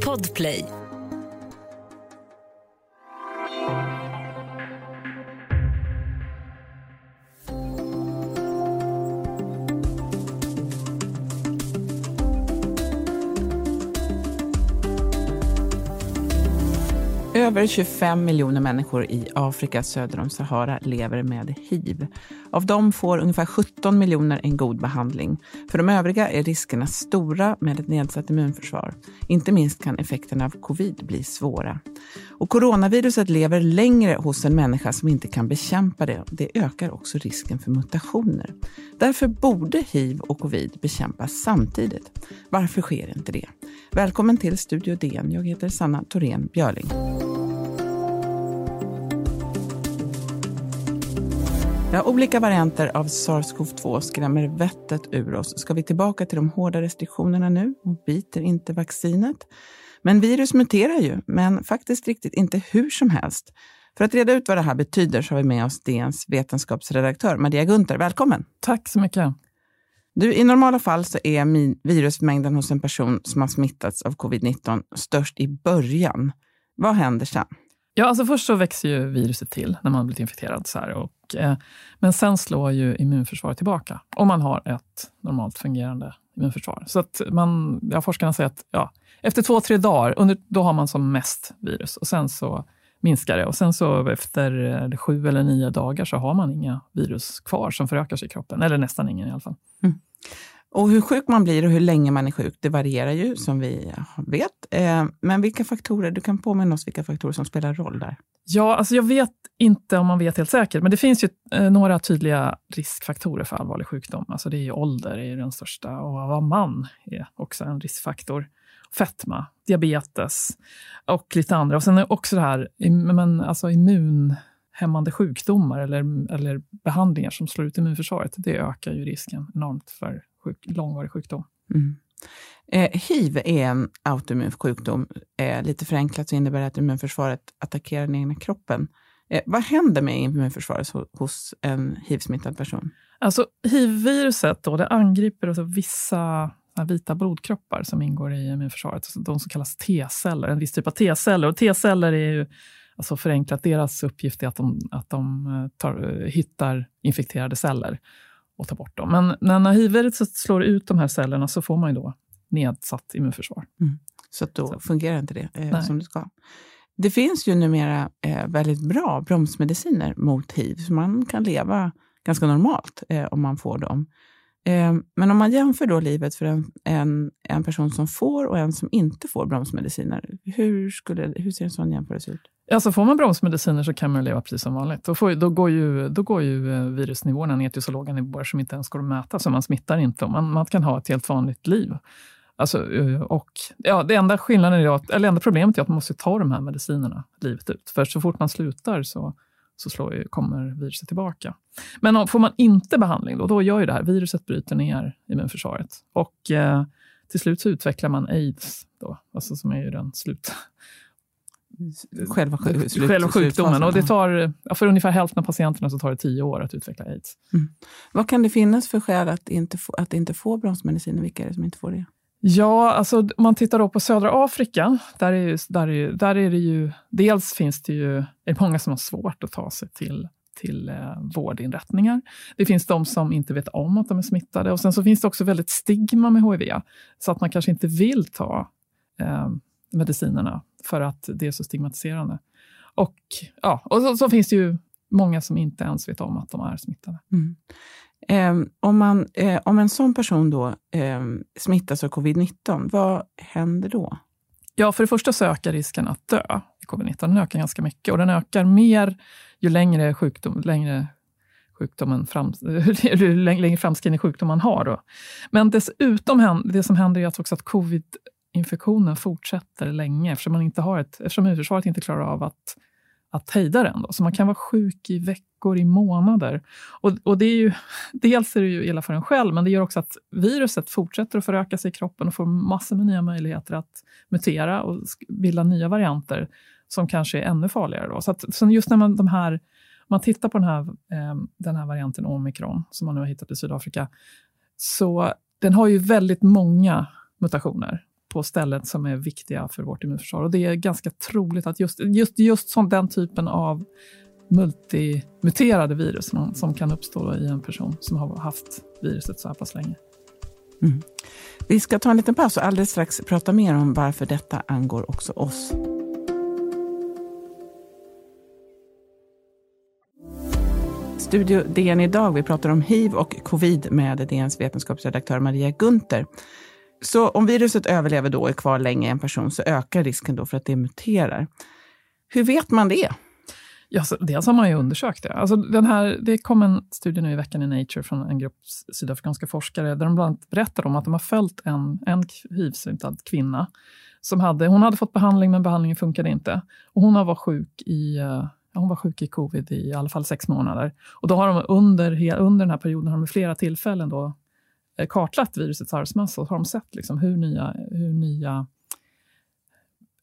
Podplay. Över 25 miljoner människor i Afrika söder om Sahara lever med hiv. Av dem får ungefär 17 miljoner en god behandling. För de övriga är riskerna stora med ett nedsatt immunförsvar. Inte minst kan effekterna av covid bli svåra. Och coronaviruset lever längre hos en människa som inte kan bekämpa det. Det ökar också risken för mutationer. Därför borde hiv och covid bekämpas samtidigt. Varför sker inte det? Välkommen till Studio DN. Jag heter Sanna Thorén Björling. Ja, olika varianter av sars-cov-2 skrämmer vettet ur oss. Ska vi tillbaka till de hårda restriktionerna nu och biter inte vaccinet? Men virus muterar ju, men faktiskt riktigt inte hur som helst. För att reda ut vad det här betyder så har vi med oss DNs vetenskapsredaktör Maria Gunther. Välkommen! Tack så mycket. Du, I normala fall så är virusmängden hos en person som har smittats av covid-19 störst i början. Vad händer sen? Ja, alltså först så växer ju viruset till när man har blivit infekterad. Så här, och, eh, men sen slår ju immunförsvaret tillbaka om man har ett normalt fungerande immunförsvar. Så att man, ja, forskarna säger att ja, efter två, tre dagar, under, då har man som mest virus och sen så minskar det. Och sen så efter eh, sju eller nio dagar så har man inga virus kvar som förökar sig i kroppen. Eller nästan ingen i alla fall. Mm. Och hur sjuk man blir och hur länge man är sjuk, det varierar ju som vi vet. Eh, men vilka faktorer, du kan påminna oss vilka faktorer som spelar roll där? Ja, alltså jag vet inte om man vet helt säkert, men det finns ju eh, några tydliga riskfaktorer för allvarlig sjukdom. Alltså det är ju ålder är den största och att vara man är också en riskfaktor. Fetma, diabetes och lite andra. Och sen är också det här men, alltså immunhämmande sjukdomar eller, eller behandlingar som slår ut immunförsvaret. Det ökar ju risken enormt för sjuk, långvarig sjukdom. Mm. Eh, hiv är en autoimmun sjukdom. Eh, lite förenklat så innebär det att immunförsvaret attackerar den egna kroppen. Eh, vad händer med immunförsvaret hos en hiv-smittad person? Alltså, hiv-viruset då, det angriper alltså vissa eh, vita blodkroppar som ingår i immunförsvaret, alltså de som kallas T-celler, en viss typ av T-celler. Och T-celler är ju alltså förenklat, deras uppgift är att de, att de eh, tar, eh, hittar infekterade celler och tar bort dem. Men när hiv-viruset slår ut de här cellerna så får man ju då nedsatt immunförsvar. Mm. Så då så. fungerar inte det eh, som det ska. Det finns ju numera eh, väldigt bra bromsmediciner mot hiv, så man kan leva ganska normalt eh, om man får dem. Eh, men om man jämför då livet för en, en, en person som får och en som inte får bromsmediciner, hur, skulle, hur ser en sån jämförelse ut? Alltså får man bromsmediciner så kan man leva precis som vanligt. Då, får, då, går, ju, då går ju eh, virusnivåerna ner till så låga nivåer som inte ens går att mäta, så man smittar inte. Man, man kan ha ett helt vanligt liv. Alltså, eh, och, ja, det enda skillnaden är att, eller enda problemet är att man måste ta de här medicinerna livet ut. För så fort man slutar så, så slår, kommer viruset tillbaka. Men får man inte behandling, då, då gör ju det här, viruset bryter ner immunförsvaret. Och eh, till slut så utvecklar man aids, då, alltså som är ju den slut, själva, slut, själva sjukdomen. Och det tar, för ungefär hälften av patienterna så tar det tio år att utveckla aids. Mm. Vad kan det finnas för skäl att inte få, att inte få bromsmediciner? Vilka är det som inte får det? Ja, alltså om man tittar då på södra Afrika, där är, ju, där, är, där är det ju... Dels finns det ju är det många som har svårt att ta sig till, till eh, vårdinrättningar. Det finns de som inte vet om att de är smittade. Och Sen så finns det också väldigt stigma med HIV, så att man kanske inte vill ta eh, medicinerna för att det är så stigmatiserande. Och, ja, och så, så, finns det ju många som inte ens vet om att de är smittade. Mm. Eh, om, man, eh, om en sån person då eh, smittas av covid-19, vad händer då? Ja, för det första så ökar risken att dö i covid-19. Den ökar ganska mycket och den ökar mer ju längre, sjukdom, längre sjukdomen fram, längre framskriden sjukdom man har. Då. Men dessutom, det som händer är också att covid infektionen fortsätter länge eftersom, man inte har ett, eftersom immunförsvaret inte klarar av att, att hejda den. Då. Så man kan vara sjuk i veckor, i månader. Och, och det är ju, dels är det ju illa för en själv, men det gör också att viruset fortsätter att föröka sig i kroppen och får massor med nya möjligheter att mutera och bilda nya varianter som kanske är ännu farligare. Då. Så, att, så just när man, de här, man tittar på den här, eh, den här varianten omikron, som man nu har hittat i Sydafrika, så den har ju väldigt många mutationer på ställen som är viktiga för vårt immunförsvar. Och det är ganska troligt att just, just, just som den typen av multimuterade virus som kan uppstå i en person som har haft viruset så här pass länge. Mm. Vi ska ta en liten paus och alldeles strax prata mer om varför detta angår också oss. Studio DN idag. Vi pratar om hiv och covid med DNs vetenskapsredaktör Maria Gunther. Så om viruset överlever då och är kvar länge i en person så ökar risken då för att det muterar. Hur vet man det? Ja, så dels har man ju undersökt det. Alltså den här, det kom en studie nu i veckan i Nature från en grupp sydafrikanska forskare där de bland annat berättar om att de har följt en, en hiv-smittad kvinna. Som hade, hon hade fått behandling, men behandlingen funkade inte. Och hon var sjuk i eh, hon var sjuk i covid i alla fall sex månader. Och då har de under, under den här perioden har de flera tillfällen då Eh, kartlagt virusets arvsmassa och har de sett liksom hur nya, hur nya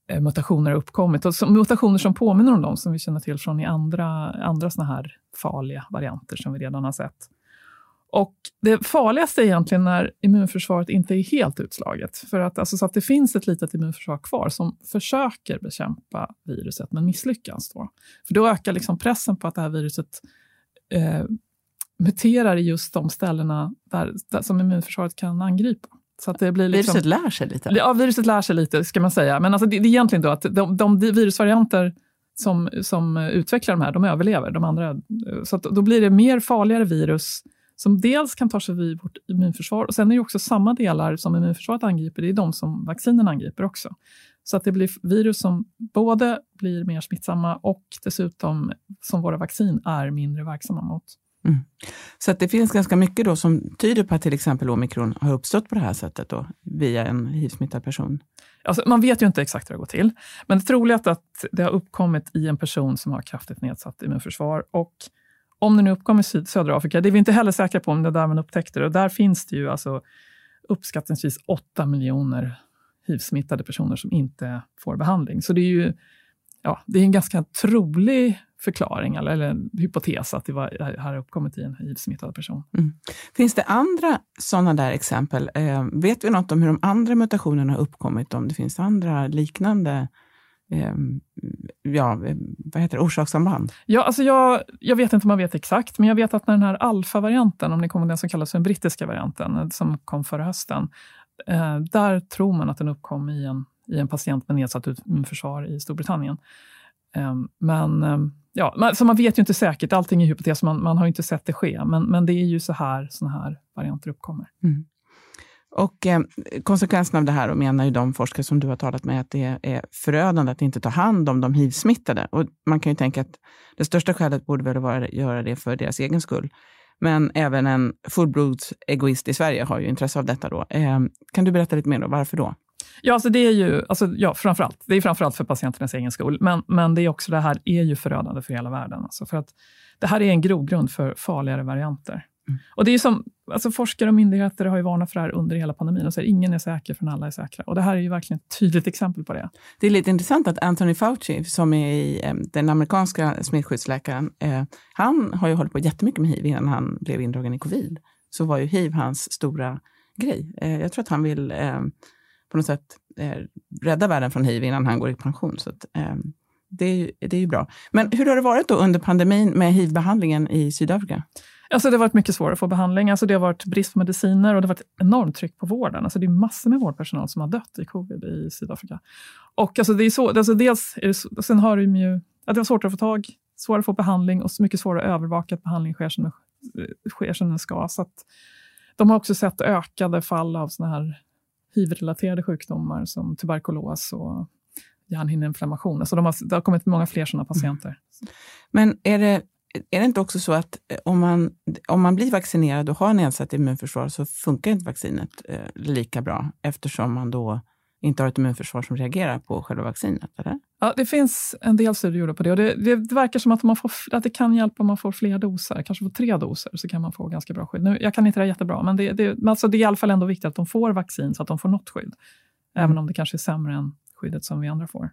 eh, mutationer har uppkommit. Och som, mutationer som påminner om de som vi känner till från i andra, andra såna här farliga varianter som vi redan har sett. Och det farligaste är egentligen när immunförsvaret inte är helt utslaget. För att, alltså, så att det finns ett litet immunförsvar kvar som försöker bekämpa viruset, men misslyckas. Då. För då ökar liksom pressen på att det här viruset eh, muterar i just de ställena där, där, som immunförsvaret kan angripa. Så att det blir liksom, viruset lär sig lite? Ja, viruset lär sig lite, ska man säga. Men alltså, det, det är egentligen då att de, de virusvarianter som, som utvecklar de här, de överlever. De andra, så då blir det mer farligare virus som dels kan ta sig vid vårt immunförsvar. Och sen är det också samma delar som immunförsvaret angriper, det är de som vaccinen angriper också. Så att det blir virus som både blir mer smittsamma och dessutom som våra vaccin är mindre verksamma mot. Mm. Så att det finns ganska mycket då som tyder på att till exempel omikron har uppstått på det här sättet då, via en hiv-smittad person? Alltså, man vet ju inte exakt hur det går till, men det är troligt att det har uppkommit i en person som har kraftigt nedsatt immunförsvar och om det nu uppkom i södra Afrika, det är vi inte heller säkra på om det är där man upptäckte det. Och där finns det ju alltså uppskattningsvis 8 miljoner hiv-smittade personer som inte får behandling. Så det är ju ja, det är en ganska trolig förklaring eller, eller en hypotes att det var, har uppkommit i en hiv-smittad person. Mm. Finns det andra sådana där exempel? Eh, vet vi något om hur de andra mutationerna har uppkommit? Om det finns andra liknande eh, ja, vad heter det, orsakssamband? Ja, alltså jag, jag vet inte om man vet exakt, men jag vet att när den här alfa-varianten, om ni kommer den som kallas för den brittiska varianten, som kom förra hösten, eh, där tror man att den uppkom i en, i en patient med nedsatt immunförsvar i Storbritannien. Eh, men eh, ja, man, så man vet ju inte säkert, allting är hypotes, man, man har inte sett det ske, men, men det är ju så här såna här varianter uppkommer. Mm. Och eh, konsekvensen av det här, och menar ju de forskare som du har talat med, att det är förödande att inte ta hand om de hiv-smittade. Och man kan ju tänka att det största skälet borde väl vara att göra det för deras egen skull. Men även en fullblodsegoist i Sverige har ju intresse av detta. Då. Eh, kan du berätta lite mer då, varför då? Ja, alltså det är ju alltså, ja, framförallt, det är framförallt för patienternas egen skull, men, men det är också det här är ju förödande för hela världen. Alltså för att det här är en grogrund för farligare varianter. Mm. Och det är som, alltså forskare och myndigheter har ju varnat för det här under hela pandemin och säger ingen är säker förrän alla är säkra. Och det här är ju verkligen ett tydligt exempel på det. Det är lite intressant att Anthony Fauci, som är i, eh, den amerikanska smittskyddsläkaren, eh, han har ju hållit på jättemycket med hiv innan han blev indragen i covid. Så var ju hiv hans stora grej. Eh, jag tror att han vill eh, på något sätt eh, rädda världen från hiv innan han går i pension. Så att, eh, det, är, det är ju bra. Men hur har det varit då under pandemin med hiv-behandlingen i Sydafrika? Alltså det har varit mycket svårare att få behandling. Alltså det har varit brist på mediciner och det har varit enormt tryck på vården. Alltså det är massor med vårdpersonal som har dött i covid i Sydafrika. Och alltså det är så, alltså dels är det så, sen har de ju, att det var svårt att få tag, svårare att få behandling och mycket svårare att övervaka att behandling sker som, sker som den ska. Så de har också sett ökade fall av såna här hiv-relaterade sjukdomar som tuberkulos och hjärnhinneinflammation. Alltså de har, det har kommit många fler sådana patienter. Mm. Men är det är det inte också så att eh, om man, om man blir vaccinerad och har nedsatt immunförsvar så funkar inte vaccinet eh, lika bra eftersom man då inte har ett immunförsvar som reagerar på själva vaccinet? Eller? Ja, det finns en del studier gjorda på det. Och det, det, det verkar som att, man får, att det kan hjälpa om man får fler doser. Kanske får tre doser, så kan man få ganska bra skydd. Nu, jag kan inte det jättebra, men det, det, alltså det är i alla fall ändå viktigt att de får vaccin så att de får något skydd. Mm. Även om det kanske är sämre än skyddet som vi andra får.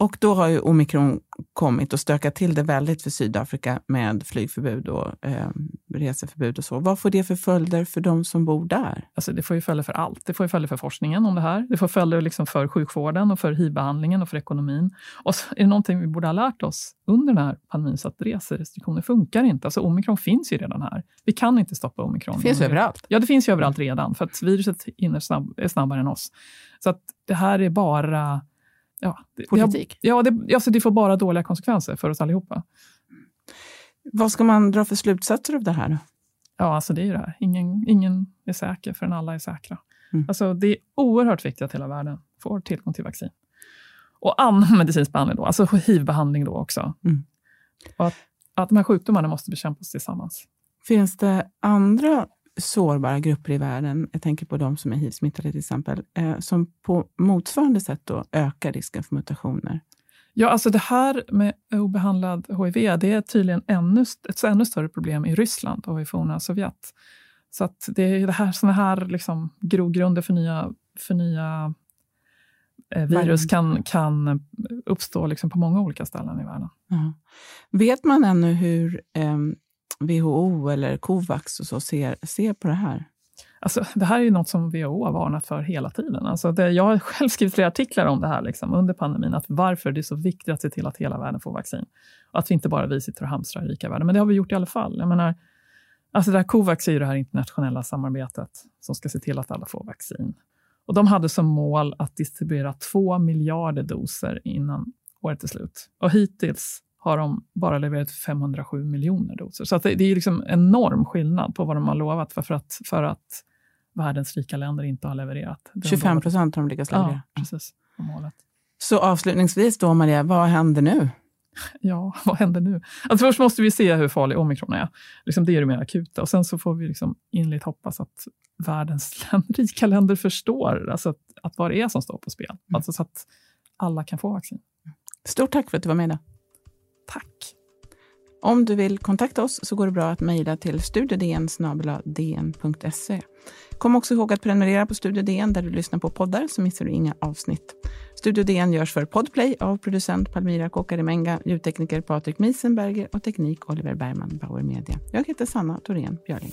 Och då har ju omikron kommit och stökat till det väldigt för Sydafrika med flygförbud och eh, reseförbud och så. Vad får det för följder för de som bor där? Alltså det får ju följder för allt. Det får ju följder för forskningen om det här. Det får följder liksom för sjukvården och för hivbehandlingen och för ekonomin. Och så är det någonting vi borde ha lärt oss under den här pandemin, så att reserestriktioner funkar inte. Alltså omikron finns ju redan här. Vi kan inte stoppa omikron. Det finns överallt. Ja, det finns ju överallt redan, för att viruset är snabbare än oss. Så att det här är bara... Ja, det, Politik? Ja, det, alltså det får bara dåliga konsekvenser för oss allihopa. Vad ska man dra för slutsatser av det här? Ja, alltså det är ju det här. Ingen, ingen är säker förrän alla är säkra. Mm. Alltså det är oerhört viktigt att hela världen får tillgång till vaccin. Och annan medicinsk behandling, då, alltså hiv-behandling då också. Mm. Och att, att de här sjukdomarna måste bekämpas tillsammans. Finns det andra sårbara grupper i världen, jag tänker på de som är hiv-smittade till exempel, eh, som på motsvarande sätt då ökar risken för mutationer? Ja, alltså det här med obehandlad HIV, det är tydligen ännu, ett ännu större problem i Ryssland och i forna Sovjet. Så att det är det här, såna här liksom grogrunder för nya, för nya eh, virus kan, kan uppstå liksom på många olika ställen i världen. Ja. Vet man ännu hur eh, WHO eller Covax och så ser, ser på det här? Alltså, det här är ju något som WHO har varnat för hela tiden. Alltså det, jag har själv skrivit flera artiklar om det här liksom, under pandemin, att varför det är så viktigt att se till att hela världen får vaccin. Och att vi inte bara vi sitter och hamstrar i rika världen. Men det har vi gjort i alla fall. Jag menar, alltså det här Covax är ju det här internationella samarbetet som ska se till att alla får vaccin. Och de hade som mål att distribuera två miljarder doser innan året är slut. Och hittills har de bara levererat 507 miljoner doser. Så det, det är liksom enorm skillnad på vad de har lovat för, för, att, för att världens rika länder inte har levererat. 25 procent har de lyckats leverera. Ja, precis. Målet. Så avslutningsvis då, Maria, vad händer nu? Ja, vad händer nu? Alltså först måste vi se hur farlig omikron är. Liksom det är det mer akuta. Och sen så får vi liksom inligt hoppas att världens rika länder förstår alltså att, att vad det är som står på spel. Mm. Alltså så att alla kan få vaccin. Stort tack för att du var med. Då. Tack. Om du vill kontakta oss så går det bra att mejla till studiodn.dn.se. Kom också ihåg att prenumerera på Studio DN där du lyssnar på poddar så missar du inga avsnitt. Studio DN görs för Podplay av producent Palmira Kokarimenga, ljudtekniker Patrik Miesenberger och teknik Oliver Bergman, Bauer Media. Jag heter Sanna Thorén Björling.